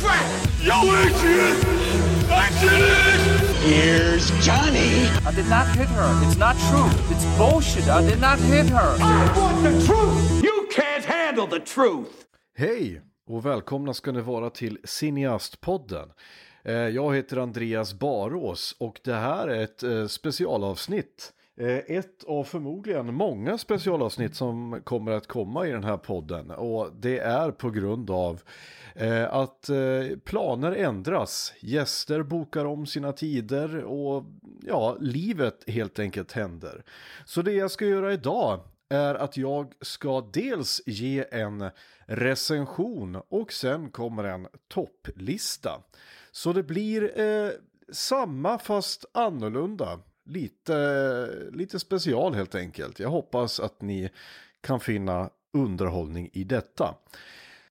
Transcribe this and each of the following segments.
friend! Yo, Adrian! I did it! Here's Johnny. I did not hit her. It's not true. It's bullshit. I did not hit her. I want the truth! You can't handle the truth! Hej och välkomna ska ni vara till Cineastpodden. Eh, Jag heter Andreas Barås och det här är ett eh, specialavsnitt. Eh, ett av förmodligen många specialavsnitt som kommer att komma i den här podden och det är på grund av eh, att eh, planer ändras, gäster bokar om sina tider och ja, livet helt enkelt händer. Så det jag ska göra idag är att jag ska dels ge en recension och sen kommer en topplista. Så det blir eh, samma fast annorlunda. Lite, lite special helt enkelt. Jag hoppas att ni kan finna underhållning i detta.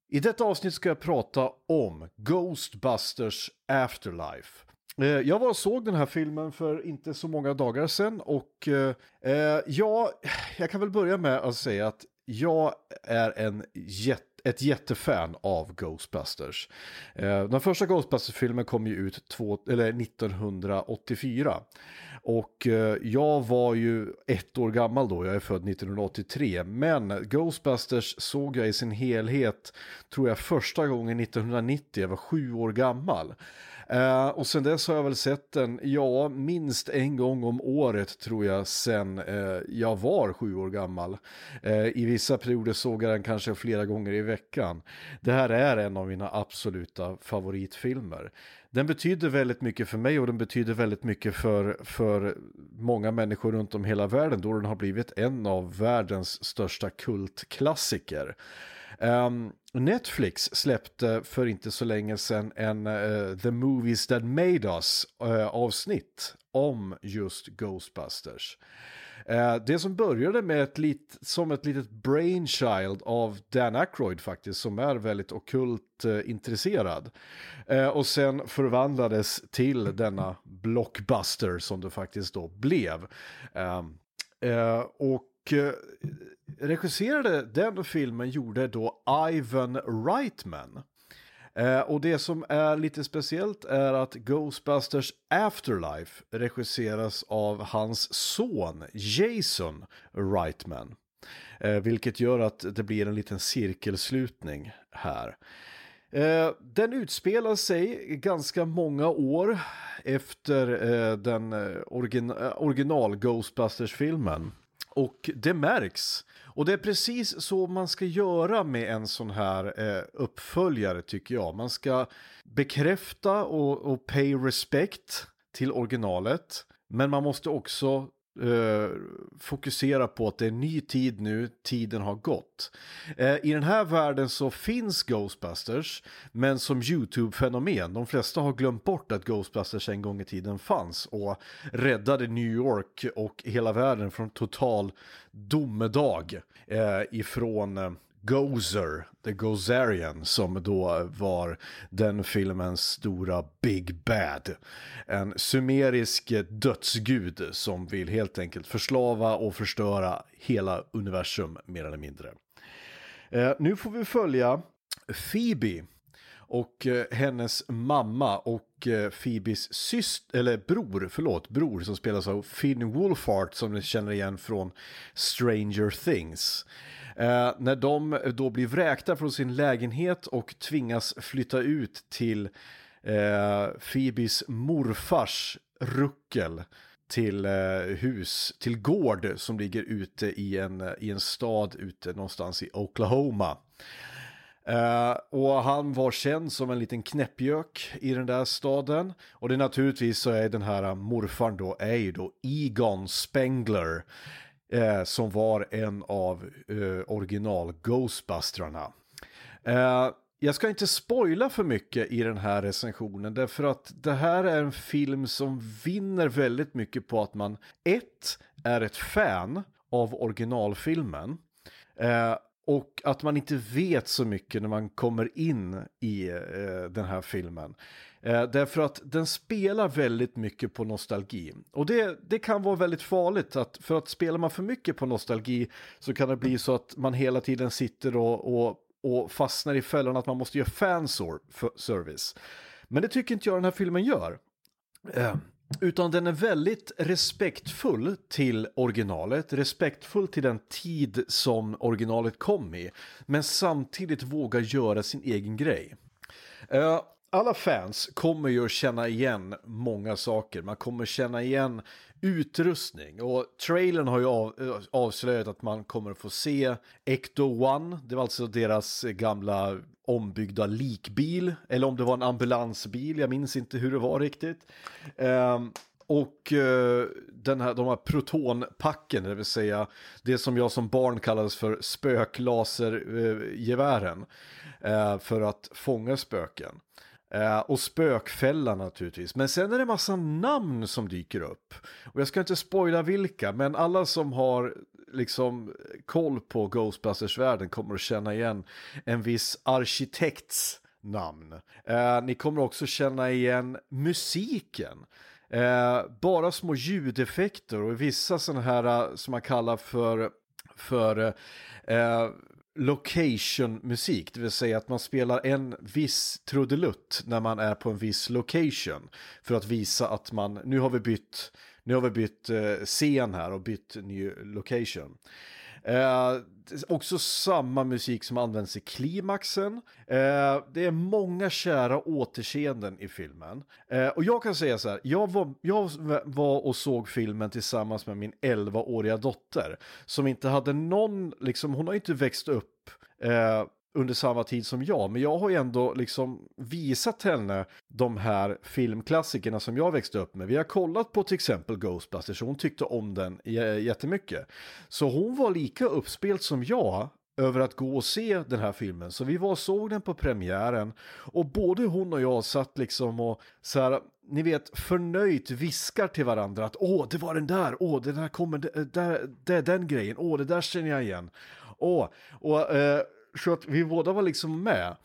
I detta avsnitt ska jag prata om Ghostbusters Afterlife. Eh, jag var och såg den här filmen för inte så många dagar sedan och eh, eh ja, jag kan väl börja med att säga att jag är en jätte ett jättefan av Ghostbusters. Eh, Den första Ghostbusters-filmen kom ju ut två, eller 1984. Och eh, jag var ju ett år gammal då, jag är född 1983. Men Ghostbusters såg jag i sin helhet, tror jag första gången 1990, jag var sju år gammal. Eh, och sen dess har jag väl sett den, ja, minst en gång om året tror jag sen eh, jag var sju år gammal. Eh, I vissa perioder såg jag den kanske flera gånger i veckan. Det här är en av mina absoluta favoritfilmer. Den betyder väldigt mycket för mig och den betyder väldigt mycket för, för många människor runt om hela världen då den har blivit en av världens största kultklassiker. Um, Netflix släppte för inte så länge sedan en uh, The Movies That Made Us uh, avsnitt om just Ghostbusters. Eh, det som började med ett lit, som ett litet brainchild av Dan Aykroyd faktiskt, som är väldigt okult intresserad. Och sen förvandlades till denna blockbuster som det faktiskt då blev. Ehm, och och eh, regisserade den filmen gjorde då Ivan Reitman. Eh, och det som är lite speciellt är att Ghostbusters Afterlife regisseras av hans son Jason Reitman. Eh, vilket gör att det blir en liten cirkelslutning här. Eh, den utspelar sig ganska många år efter eh, den eh, origin eh, original Ghostbusters-filmen. Och det märks. Och det är precis så man ska göra med en sån här eh, uppföljare tycker jag. Man ska bekräfta och, och pay respect till originalet. Men man måste också eh, fokusera på att det är ny tid nu, tiden har gått. Eh, I den här världen så finns Ghostbusters, men som YouTube-fenomen. De flesta har glömt bort att Ghostbusters en gång i tiden fanns och räddade New York och hela världen från total domedag eh, ifrån eh, Gozer, The Gozerian, som då var den filmens stora Big Bad. En sumerisk dödsgud som vill helt enkelt förslava och förstöra hela universum mer eller mindre. Eh, nu får vi följa Phoebe och eh, hennes mamma och eh, Phoebes syster, eller bror, förlåt, bror som spelas av Finn Wolfhard som ni känner igen från Stranger Things. Eh, när de då blir vräkta från sin lägenhet och tvingas flytta ut till eh, Phoebes morfars ruckel till eh, hus, till gård som ligger ute i en, i en stad ute någonstans i Oklahoma. Eh, och han var känd som en liten knäppjök i den där staden. Och det är naturligtvis så är den här morfarn då, är ju då Egon Spengler. Eh, som var en av eh, original Ghostbustrarna. Eh, jag ska inte spoila för mycket i den här recensionen därför att det här är en film som vinner väldigt mycket på att man ett är ett fan av originalfilmen eh, och att man inte vet så mycket när man kommer in i eh, den här filmen. Eh, därför att den spelar väldigt mycket på nostalgi. Och det, det kan vara väldigt farligt, att, för att spelar man för mycket på nostalgi så kan det bli så att man hela tiden sitter och, och och fastnar i fällan att man måste göra fanservice. Men det tycker inte jag den här filmen gör. Eh, utan den är väldigt respektfull till originalet, respektfull till den tid som originalet kom i. Men samtidigt vågar göra sin egen grej. Uh, alla fans kommer ju att känna igen många saker. Man kommer känna igen utrustning och trailern har ju av, eh, avslöjat att man kommer att få se Ecto One. Det var alltså deras gamla ombyggda likbil eller om det var en ambulansbil. Jag minns inte hur det var riktigt. Um, och uh, den här, de här protonpacken, det vill säga det som jag som barn kallades för spöklasergevären uh, för att fånga spöken. Eh, och spökfällan naturligtvis. Men sen är det massa namn som dyker upp. Och jag ska inte spoila vilka, men alla som har liksom koll på Ghostbusters-världen kommer att känna igen en viss arkitekts namn. Eh, ni kommer också känna igen musiken. Eh, bara små ljudeffekter och vissa sådana här eh, som man kallar för, för eh, location-musik, det vill säga att man spelar en viss trudelutt när man är på en viss location för att visa att man, nu har vi bytt, nu har vi bytt eh, scen här och bytt ny location. Eh, också samma musik som används i klimaxen. Eh, det är många kära återseenden i filmen. Eh, och jag kan säga så här, jag var, jag var och såg filmen tillsammans med min 11-åriga dotter. Som inte hade någon, liksom, hon har inte växt upp eh, under samma tid som jag. Men jag har ju ändå liksom visat henne de här filmklassikerna som jag växte upp med. Vi har kollat på till exempel Ghostbusters och hon tyckte om den jättemycket. Så hon var lika uppspelt som jag över att gå och se den här filmen. Så vi var och såg den på premiären och både hon och jag satt liksom och så här, ni vet, förnöjt viskar till varandra att åh, det var den där, åh, den här kommer, det, det, det, den grejen, åh, det där känner jag igen. Åh, och eh, så att vi båda var liksom med.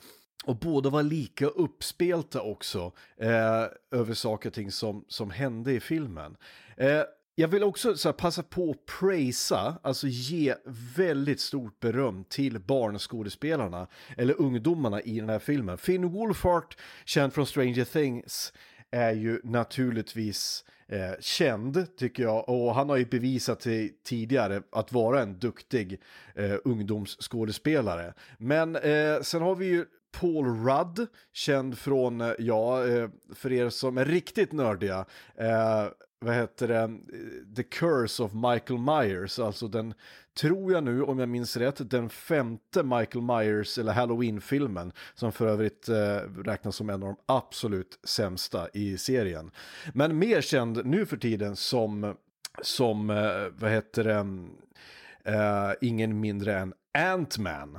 Och båda var lika uppspelta också eh, över saker och ting som, som hände i filmen. Eh, jag vill också så här, passa på att prisa, alltså ge väldigt stort beröm till barnskådespelarna, eller ungdomarna i den här filmen. Finn Wolfhard, känd från Stranger Things, är ju naturligtvis eh, känd tycker jag och han har ju bevisat sig tidigare att vara en duktig eh, ungdomsskådespelare. Men eh, sen har vi ju Paul Rudd, känd från, eh, ja, eh, för er som är riktigt nördiga, eh, vad heter det, eh, The Curse of Michael Myers, alltså den, tror jag nu, om jag minns rätt, den femte Michael Myers eller Halloween-filmen, som för övrigt eh, räknas som en av de absolut sämsta i serien. Men mer känd nu för tiden som, som eh, vad heter det, eh, ingen mindre än Ant-Man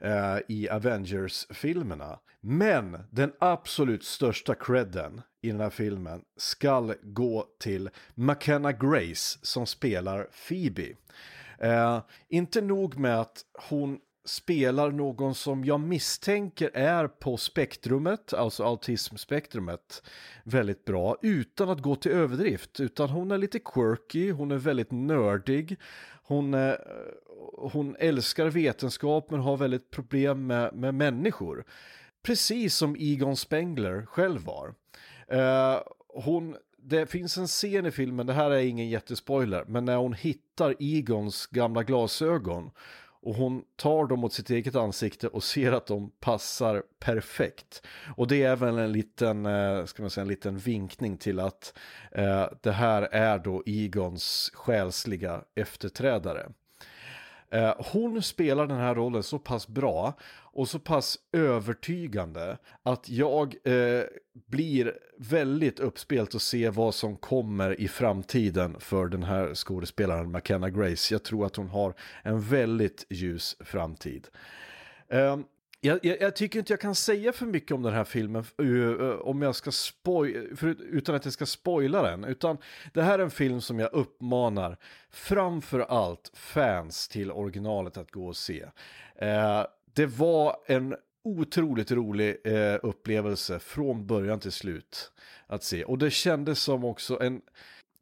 eh, i Avengers-filmerna. Men den absolut största credden i den här filmen skall gå till McKenna Grace som spelar Phoebe. Eh, inte nog med att hon spelar någon som jag misstänker är på spektrumet, alltså autismspektrumet, väldigt bra utan att gå till överdrift. Utan hon är lite quirky, hon är väldigt nördig, hon, är, hon älskar vetenskap men har väldigt problem med, med människor. Precis som Egon Spengler själv var. Eh, hon, det finns en scen i filmen, det här är ingen jättespoiler, men när hon hittar Egons gamla glasögon och hon tar dem mot sitt eget ansikte och ser att de passar perfekt. Och det är väl en liten, eh, ska man säga, en liten vinkning till att eh, det här är då Egons själsliga efterträdare. Eh, hon spelar den här rollen så pass bra och så pass övertygande att jag eh, blir väldigt uppspelt att se vad som kommer i framtiden för den här skådespelaren McKenna Grace. Jag tror att hon har en väldigt ljus framtid. Eh, jag, jag, jag, tycker inte jag kan säga för mycket om den här filmen eh, eh, om jag ska spoil, för, utan att jag ska spoila den. Utan det här är en film som jag uppmanar framför allt fans till originalet att gå och se. Eh, det var en otroligt rolig eh, upplevelse från början till slut att se. Och det kändes som också en,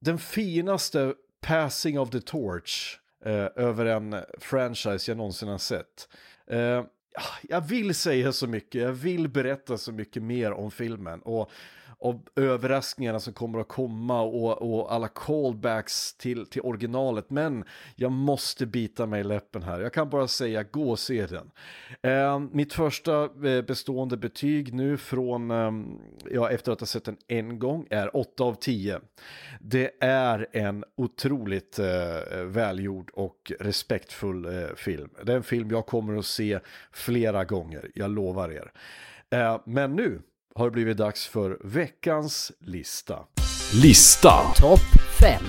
den finaste passing of the torch eh, över en franchise jag någonsin har sett jag vill säga så mycket, jag vill berätta så mycket mer om filmen och, och överraskningarna som kommer att komma och, och alla callbacks till, till originalet. Men jag måste bita mig i läppen här. Jag kan bara säga gå och se den. Eh, mitt första eh, bestående betyg nu från, eh, ja efter att ha sett den en gång är 8 av 10. Det är en otroligt eh, välgjord och respektfull eh, film. Det är en film jag kommer att se flera gånger, jag lovar er. Eh, men nu har det blivit dags för veckans lista. Lista. Topp 5.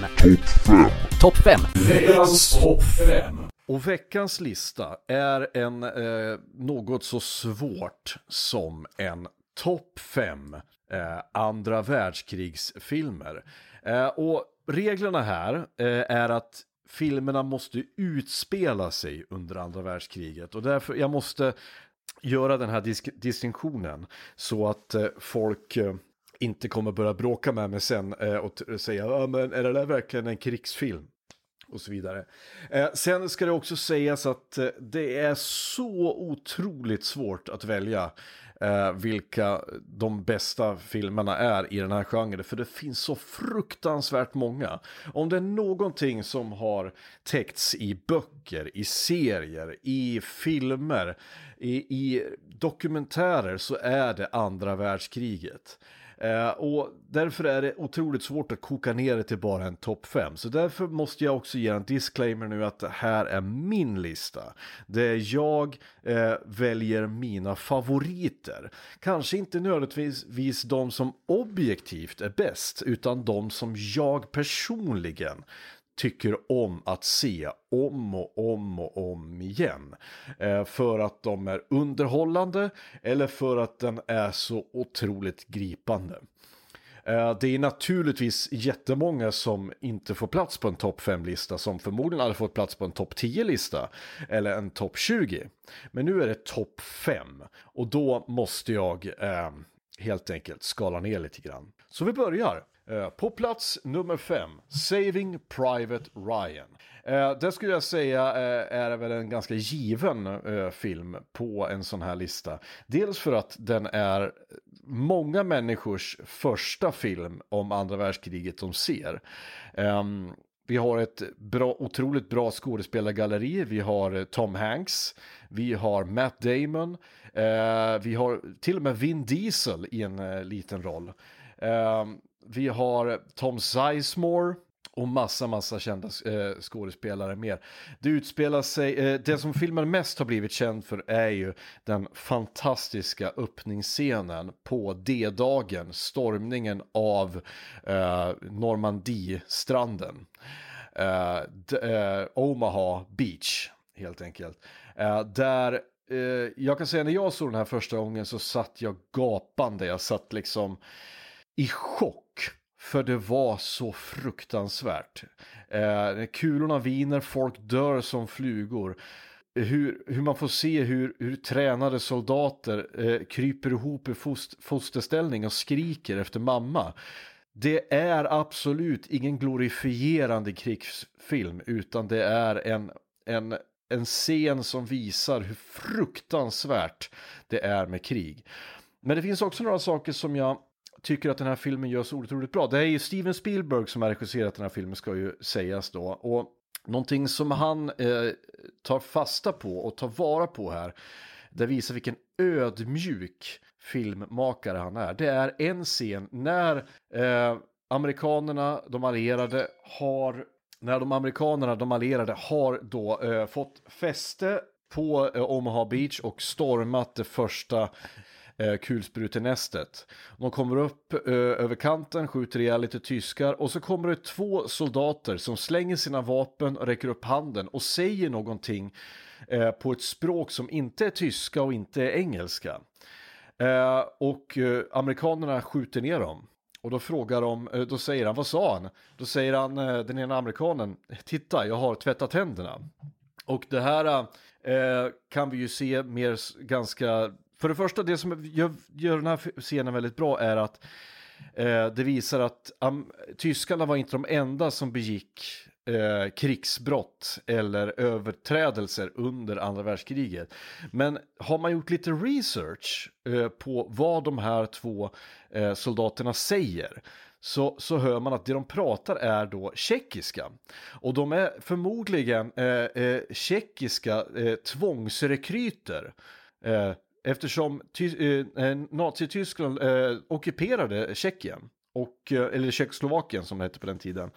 Topp 5. Veckans topp 5. Och veckans lista är en eh, något så svårt som en topp 5 eh, andra världskrigsfilmer. Eh, och reglerna här eh, är att filmerna måste utspela sig under andra världskriget och därför jag måste göra den här disk distinktionen så att eh, folk eh, inte kommer börja bråka med mig sen eh, och säga ja, men är det där verkligen en krigsfilm? Och så vidare. Eh, sen ska det också sägas att eh, det är så otroligt svårt att välja eh, vilka de bästa filmerna är i den här genren. För det finns så fruktansvärt många. Om det är någonting som har täckts i böcker, i serier, i filmer, i, i dokumentärer så är det andra världskriget. Eh, och därför är det otroligt svårt att koka ner det till bara en topp 5. Så därför måste jag också ge en disclaimer nu att det här är min lista. Det är jag eh, väljer mina favoriter. Kanske inte nödvändigtvis de som objektivt är bäst, utan de som jag personligen tycker om att se om och om och om igen. Eh, för att de är underhållande eller för att den är så otroligt gripande. Eh, det är naturligtvis jättemånga som inte får plats på en topp 5-lista som förmodligen hade fått plats på en topp 10-lista eller en topp 20. Men nu är det topp 5 och då måste jag eh, helt enkelt skala ner lite grann. Så vi börjar. Eh, på plats nummer fem, Saving Private Ryan. Eh, det skulle jag säga eh, är väl en ganska given film på en sån här lista. Dels för att den är många människors första film om andra världskriget de ser. Ehm, vi har ett bra, otroligt bra skådespelargalleri. Vi har Tom Hanks, vi har Matt Damon, vi har till och med Vin Diesel i en liten roll. Ehm, vi har Tom Sizemore och massa, massa kända eh, skådespelare mer. Det utspelar sig, eh, det som filmen mest har blivit känd för är ju den fantastiska öppningsscenen på D-dagen, stormningen av eh, Normandie-stranden. Eh, eh, Omaha Beach, helt enkelt. Eh, där eh, jag kan säga när jag såg den här första gången så satt jag gapande, jag satt liksom i chock. För det var så fruktansvärt. Eh, kulorna viner, folk dör som flugor. Hur, hur man får se hur, hur tränade soldater eh, kryper ihop i fost, fosterställning och skriker efter mamma. Det är absolut ingen glorifierande krigsfilm utan det är en, en, en scen som visar hur fruktansvärt det är med krig. Men det finns också några saker som jag tycker att den här filmen görs otroligt bra. Det är ju Steven Spielberg som har regisserat den här filmen ska ju sägas då. Och någonting som han eh, tar fasta på och tar vara på här, det visar vilken ödmjuk filmmakare han är. Det är en scen när eh, amerikanerna, de allierade, har när de amerikanerna, de allierade, har då eh, fått fäste på eh, Omaha Beach och stormat det första eh, kulsprutenästet. De kommer upp eh, över kanten, skjuter ihjäl lite tyskar och så kommer det två soldater som slänger sina vapen och räcker upp handen och säger någonting eh, på ett språk som inte är tyska och inte är engelska. Eh, och eh, amerikanerna skjuter ner dem. Och då frågar de, eh, då säger han, vad sa han? Då säger han, eh, den ena amerikanen, titta jag har tvättat händerna. Och det här eh, kan vi ju se mer ganska för det första, det som gör, gör den här scenen väldigt bra är att eh, det visar att am, tyskarna var inte de enda som begick eh, krigsbrott eller överträdelser under andra världskriget. Men har man gjort lite research eh, på vad de här två eh, soldaterna säger så, så hör man att det de pratar är då tjeckiska. Och de är förmodligen eh, eh, tjeckiska eh, tvångsrekryter. Eh, Eftersom ty, eh, eh, Nazityskland eh, ockuperade Tjeckien. Och, eh, eller Tjeckoslovakien som det hette på den tiden.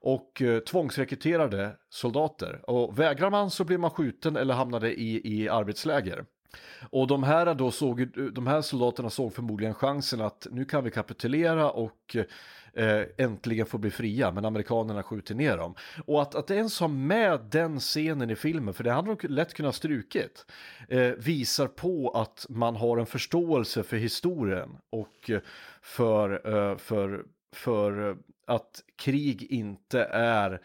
Och eh, tvångsrekryterade soldater. Och vägrar man så blir man skjuten eller hamnade i, i arbetsläger. Och de här, då såg, de här soldaterna såg förmodligen chansen att nu kan vi kapitulera och eh, äntligen få bli fria, men amerikanerna skjuter ner dem. Och att, att ens ha med den scenen i filmen, för det hade de lätt kunnat strukit, eh, visar på att man har en förståelse för historien och för, eh, för, för att krig inte är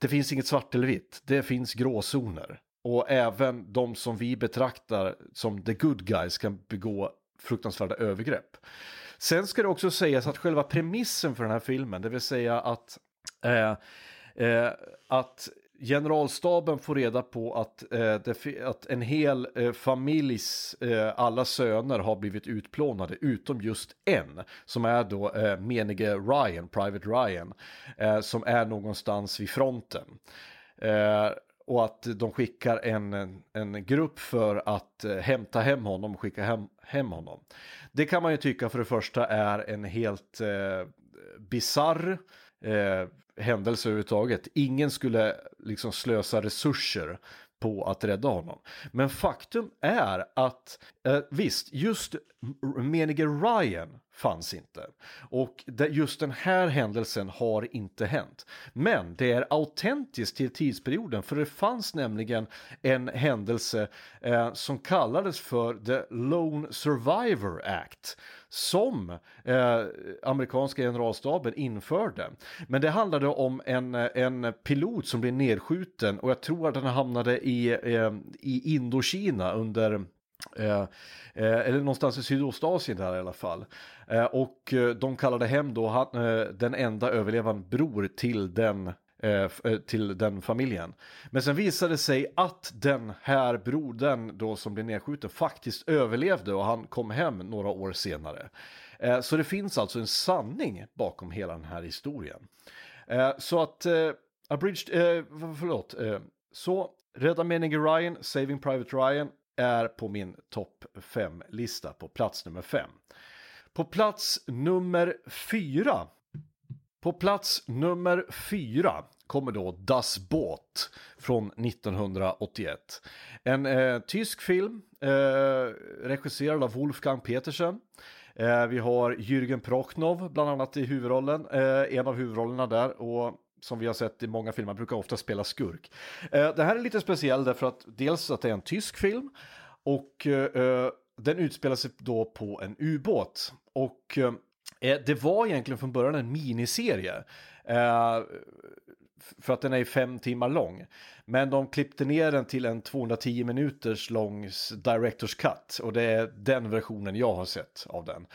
det finns inget svart eller vitt, det finns gråzoner. Och även de som vi betraktar som the good guys kan begå fruktansvärda övergrepp. Sen ska det också sägas att själva premissen för den här filmen, det vill säga att, eh, eh, att generalstaben får reda på att, eh, det, att en hel eh, familjs eh, alla söner har blivit utplånade utom just en som är då eh, menige Ryan, Private Ryan, eh, som är någonstans vid fronten. Eh, och att de skickar en, en grupp för att eh, hämta hem honom och skicka hem, hem honom. Det kan man ju tycka för det första är en helt eh, bizarr eh, händelse överhuvudtaget. Ingen skulle liksom slösa resurser på att rädda honom. Men faktum är att eh, visst, just menige Ryan fanns inte. Och just den här händelsen har inte hänt. Men det är autentiskt till tidsperioden för det fanns nämligen en händelse eh, som kallades för The Lone Survivor Act som eh, amerikanska generalstaben införde. Men det handlade om en, en pilot som blev nedskjuten och jag tror att han hamnade i, eh, i Indokina under Eh, eh, eller någonstans i Sydostasien där i alla fall. Eh, och eh, de kallade hem då han, eh, den enda överlevande bror till den eh, eh, till den familjen. Men sen visade det sig att den här brodern då som blev nedskjuten faktiskt överlevde och han kom hem några år senare. Så det finns alltså en sanning bakom hela den här historien. Så att, Abridged, förlåt, så Rädda meningen Ryan, Saving Private Ryan är på min topp 5-lista på plats nummer 5. På plats nummer 4 på plats nummer 4 kommer då Das Boot från 1981. En eh, tysk film eh, regisserad av Wolfgang Petersen. Eh, vi har Jürgen Prochnow, bland annat i huvudrollen, eh, en av huvudrollerna där och som vi har sett i många filmer, brukar ofta spela skurk. Eh, det här är lite speciell därför att dels att det är en tysk film och eh, eh, den utspelar sig då på en ubåt. Och det var egentligen från början en miniserie. Eh, för att den är fem timmar lång. Men de klippte ner den till en 210 minuters lång Directors Cut. Och det är den versionen jag har sett av den.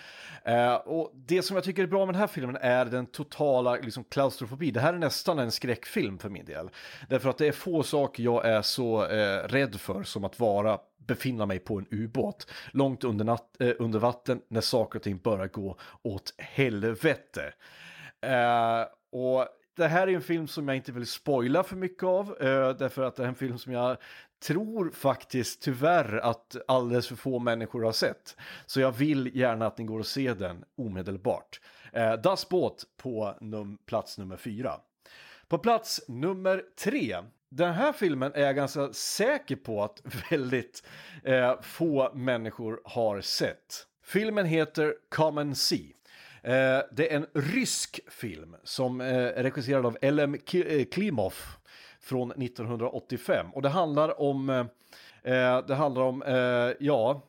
Eh, och det som jag tycker är bra med den här filmen är den totala liksom, klaustrofobi. Det här är nästan en skräckfilm för min del. Därför att det är få saker jag är så eh, rädd för som att vara befinna mig på en ubåt långt under, natt, eh, under vatten när saker och ting börjar gå åt helvete. Eh, och det här är en film som jag inte vill spoila för mycket av, eh, därför att det är en film som jag tror faktiskt tyvärr att alldeles för få människor har sett. Så jag vill gärna att ni går och ser den omedelbart. Eh, das Båt på num plats nummer fyra. På plats nummer tre den här filmen är jag ganska säker på att väldigt eh, få människor har sett. Filmen heter Common Sea. Eh, det är en rysk film som eh, är regisserad av L.M. Eh, Klimov från 1985 och det handlar om, eh, det handlar om, ja,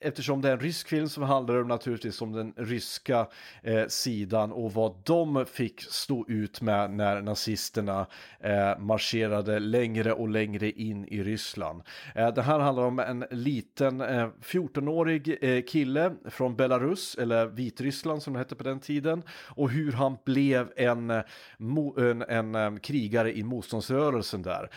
eftersom det är en rysk film som handlar om naturligtvis om den ryska eh, sidan och vad de fick stå ut med när nazisterna eh, marscherade längre och längre in i Ryssland. Eh, det här handlar om en liten eh, 14-årig eh, kille från Belarus, eller Vitryssland som det hette på den tiden, och hur han blev en, eh, en, en, en krigare i motståndsrörelsen där.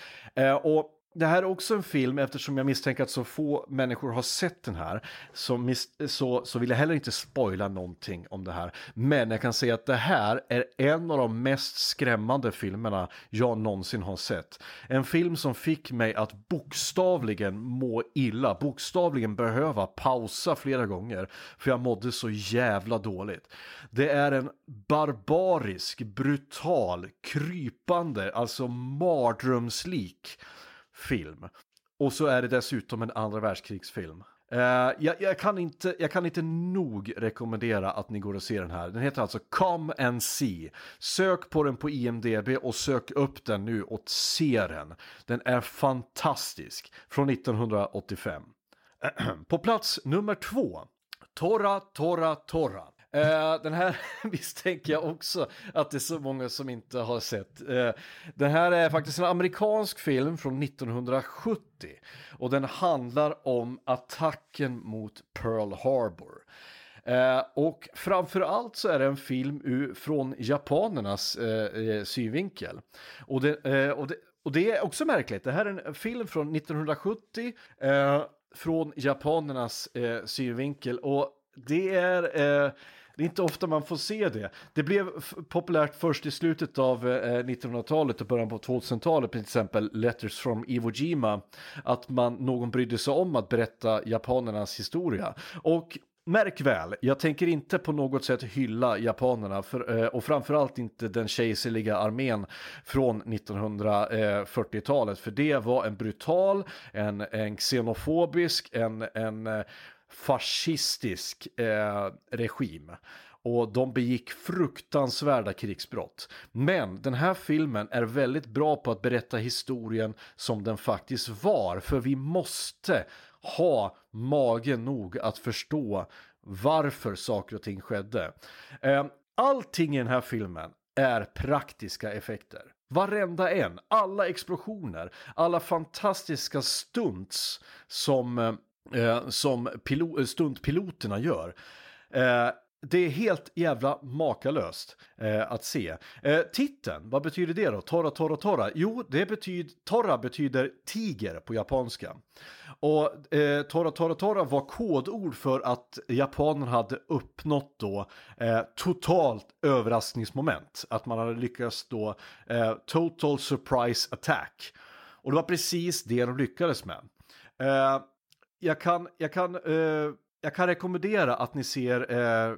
och det här är också en film, eftersom jag misstänker att så få människor har sett den här, så, så, så vill jag heller inte spoila någonting om det här. Men jag kan säga att det här är en av de mest skrämmande filmerna jag någonsin har sett. En film som fick mig att bokstavligen må illa, bokstavligen behöva pausa flera gånger, för jag mådde så jävla dåligt. Det är en barbarisk, brutal, krypande, alltså mardrömslik film. Och så är det dessutom en andra världskrigsfilm. Uh, jag, jag, kan inte, jag kan inte nog rekommendera att ni går och ser den här. Den heter alltså Come and See. Sök på den på IMDB och sök upp den nu och se den. Den är fantastisk. Från 1985. på plats nummer två. Torra, torra, torra. Uh, den här misstänker jag också att det är så många som inte har sett. Uh, den här är faktiskt en amerikansk film från 1970 och den handlar om attacken mot Pearl Harbor. Uh, och framförallt så är det en film ur, från japanernas synvinkel. Och det, och, det, och det är också märkligt, det här är en film från 1970 från japanernas synvinkel och det är det är inte ofta man får se det. Det blev populärt först i slutet av eh, 1900-talet och början på 2000-talet, till exempel Letters from Iwo Jima, att man, någon brydde sig om att berätta japanernas historia. Och Märk väl, jag tänker inte på något sätt hylla japanerna för, eh, och framförallt inte den kejserliga armén från 1940-talet för det var en brutal, en, en xenofobisk, en, en eh, fascistisk eh, regim. Och de begick fruktansvärda krigsbrott. Men den här filmen är väldigt bra på att berätta historien som den faktiskt var. För vi måste ha mage nog att förstå varför saker och ting skedde. Eh, allting i den här filmen är praktiska effekter. Varenda en, alla explosioner, alla fantastiska stunts som eh, eh, som pilo eh, stuntpiloterna gör. Eh, det är helt jävla makalöst eh, att se. Eh, titeln, vad betyder det då? Torra, torra, torra? Jo, det betyder, torra betyder tiger på japanska. Och eh, torra, torra, torra var kodord för att japanerna hade uppnått då eh, totalt överraskningsmoment. Att man hade lyckats då eh, total surprise attack. Och det var precis det de lyckades med. Eh, jag kan, jag kan, eh, jag kan rekommendera att ni ser, eh,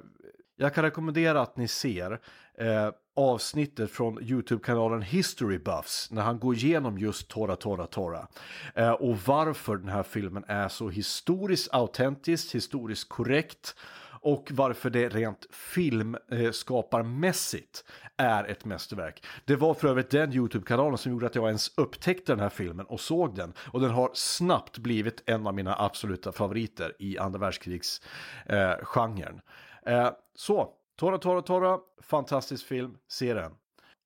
jag kan rekommendera att ni ser eh, avsnittet från YouTube-kanalen History Buffs när han går igenom just Tora Tora Tora. Eh, och varför den här filmen är så historiskt autentiskt historiskt korrekt och varför det rent filmskaparmässigt eh, är ett mästerverk. Det var för övrigt den YouTube-kanalen som gjorde att jag ens upptäckte den här filmen och såg den. Och den har snabbt blivit en av mina absoluta favoriter i andra världskrigsgenren. Eh, eh, så, Tora Tora Tora, fantastisk film, se den.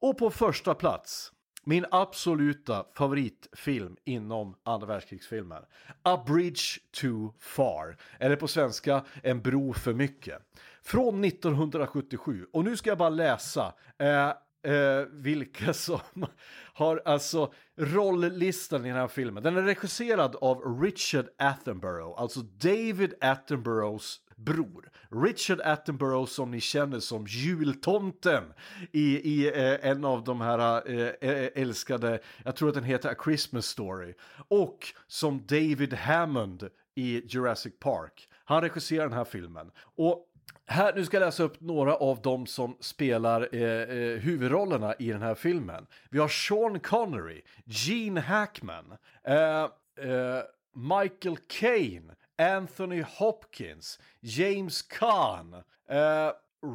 Och på första plats min absoluta favoritfilm inom andra världskrigsfilmer. A Bridge Too Far. Eller på svenska, En bro för mycket. Från 1977. Och nu ska jag bara läsa. Eh, eh, vilka som har alltså rolllistan i den här filmen. Den är regisserad av Richard Attenborough, alltså David Attenboroughs bror. Richard Attenborough som ni känner som jultomten i, i eh, en av de här eh, eh, eh, älskade, jag tror att den heter A Christmas Story. Och som David Hammond i Jurassic Park. Han regisserar den här filmen. Och här, nu ska jag läsa upp några av dem som spelar eh, eh, huvudrollerna i den här filmen. Vi har Sean Connery, Gene Hackman, eh, eh, Michael Caine, Anthony Hopkins, James Caan, eh,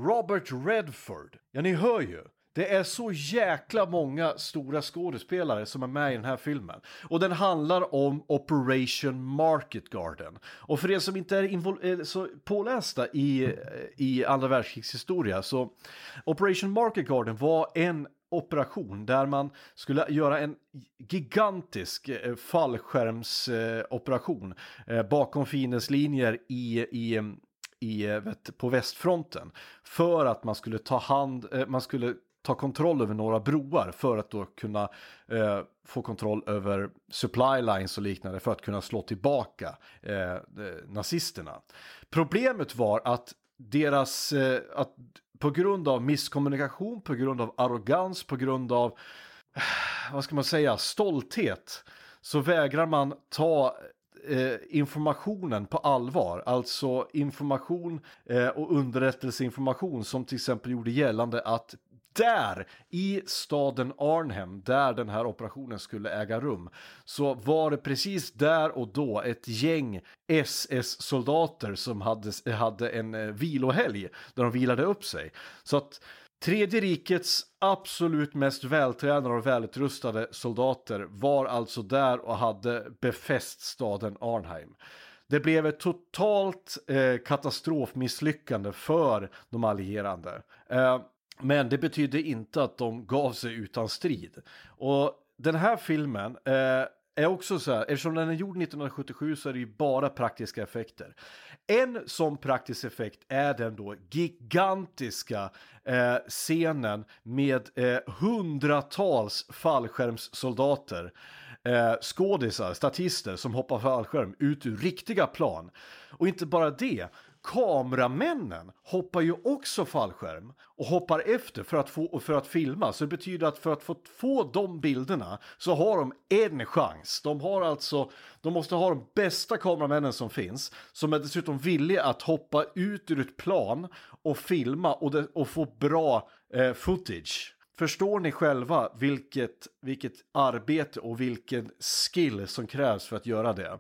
Robert Redford. Ja, ni hör ju. Det är så jäkla många stora skådespelare som är med i den här filmen. Och den handlar om Operation Market Garden. Och för er som inte är eh, så pålästa i, eh, i andra världskrigshistoria så Operation Market Garden var en operation där man skulle göra en gigantisk eh, fallskärmsoperation eh, bakom bakom fiendeslinjer i, i, i, eh, vet, på västfronten för att man skulle ta hand, man skulle ta kontroll över några broar för att då kunna eh, få kontroll över supply lines och liknande för att kunna slå tillbaka eh, nazisterna. Problemet var att deras, eh, att på grund av misskommunikation, på grund av arrogans, på grund av, vad ska man säga, stolthet, så vägrar man ta eh, informationen på allvar. Alltså information eh, och underrättelseinformation som till exempel gjorde gällande att där i staden Arnhem, där den här operationen skulle äga rum, så var det precis där och då ett gäng SS-soldater som hade, hade en eh, vilohelg där de vilade upp sig. Så att Tredje rikets absolut mest vältränade och välutrustade soldater var alltså där och hade befäst staden Arnheim. Det blev ett totalt eh, katastrofmisslyckande för de allierade. Eh, men det betydde inte att de gav sig utan strid. Och den här filmen eh, är också så här, eftersom den är gjord 1977 så är det ju bara praktiska effekter. En sån praktisk effekt är den då gigantiska eh, scenen med eh, hundratals fallskärmssoldater, eh, skådisar, statister som hoppar fallskärm ut ur riktiga plan. Och inte bara det, kameramännen hoppar ju också fallskärm och hoppar efter för att, få, för att filma. Så det betyder att för att få, få de bilderna så har de en chans. De har alltså, de måste ha de bästa kameramännen som finns, som är dessutom villiga att hoppa ut ur ett plan och filma och, det, och få bra eh, footage. Förstår ni själva vilket, vilket arbete och vilken skill som krävs för att göra det?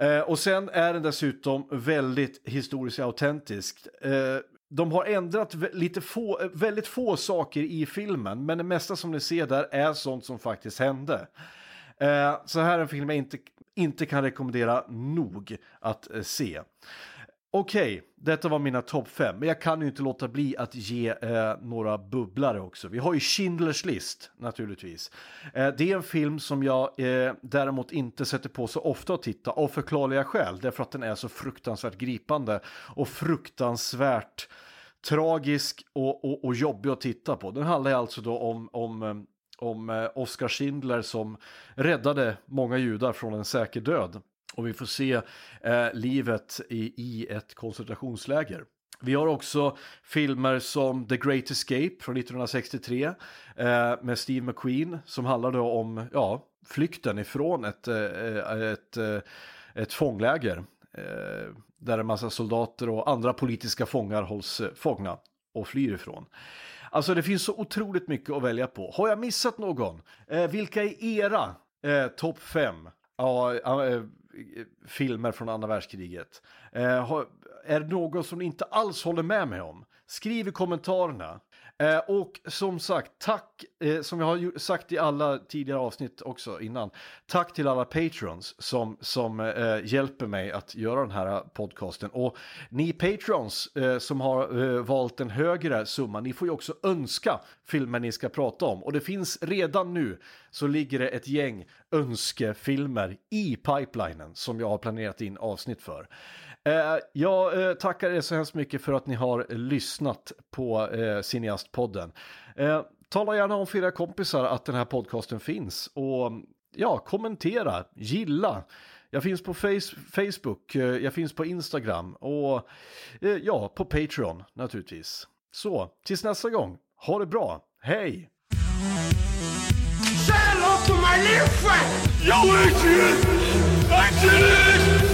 Eh, och sen är den dessutom väldigt historiskt autentisk. Eh, de har ändrat lite få, eh, väldigt få saker i filmen, men det mesta som ni ser där är sånt som faktiskt hände. Eh, så här är en film jag inte, inte kan rekommendera nog att eh, se. Okej, okay, detta var mina topp fem, men jag kan ju inte låta bli att ge eh, några bubblare också. Vi har ju Schindler's list naturligtvis. Eh, det är en film som jag eh, däremot inte sätter på så ofta att titta av förklarliga skäl, därför att den är så fruktansvärt gripande och fruktansvärt tragisk och, och, och jobbig att titta på. Den handlar alltså då om, om eh, om eh, Oskar Schindler som räddade många judar från en säker död. Och vi får se eh, livet i, i ett koncentrationsläger. Vi har också filmer som The Great Escape från 1963 eh, med Steve McQueen som handlade om ja, flykten ifrån ett, eh, ett, ett, ett fångläger eh, där en massa soldater och andra politiska fångar hålls eh, fångna och flyr ifrån. Alltså det finns så otroligt mycket att välja på. Har jag missat någon? Eh, vilka är era eh, topp fem? Ja, eh, filmer från andra världskriget. Eh, är det någon som ni inte alls håller med mig om? Skriv i kommentarerna. Eh, och som sagt, tack, eh, som jag har sagt i alla tidigare avsnitt också innan, tack till alla patrons som, som eh, hjälper mig att göra den här podcasten. Och ni patrons eh, som har eh, valt en högre summa, ni får ju också önska filmer ni ska prata om. Och det finns redan nu så ligger det ett gäng önskefilmer i pipelinen som jag har planerat in avsnitt för. Eh, jag eh, tackar er så hemskt mycket för att ni har lyssnat på eh, Cineastpodden. Eh, tala gärna om för era kompisar att den här podcasten finns och ja, kommentera, gilla. Jag finns på face Facebook, eh, jag finns på Instagram och eh, ja, på Patreon naturligtvis. Så, tills nästa gång, ha det bra, hej! Say hello to my little friend! Yo, I did it!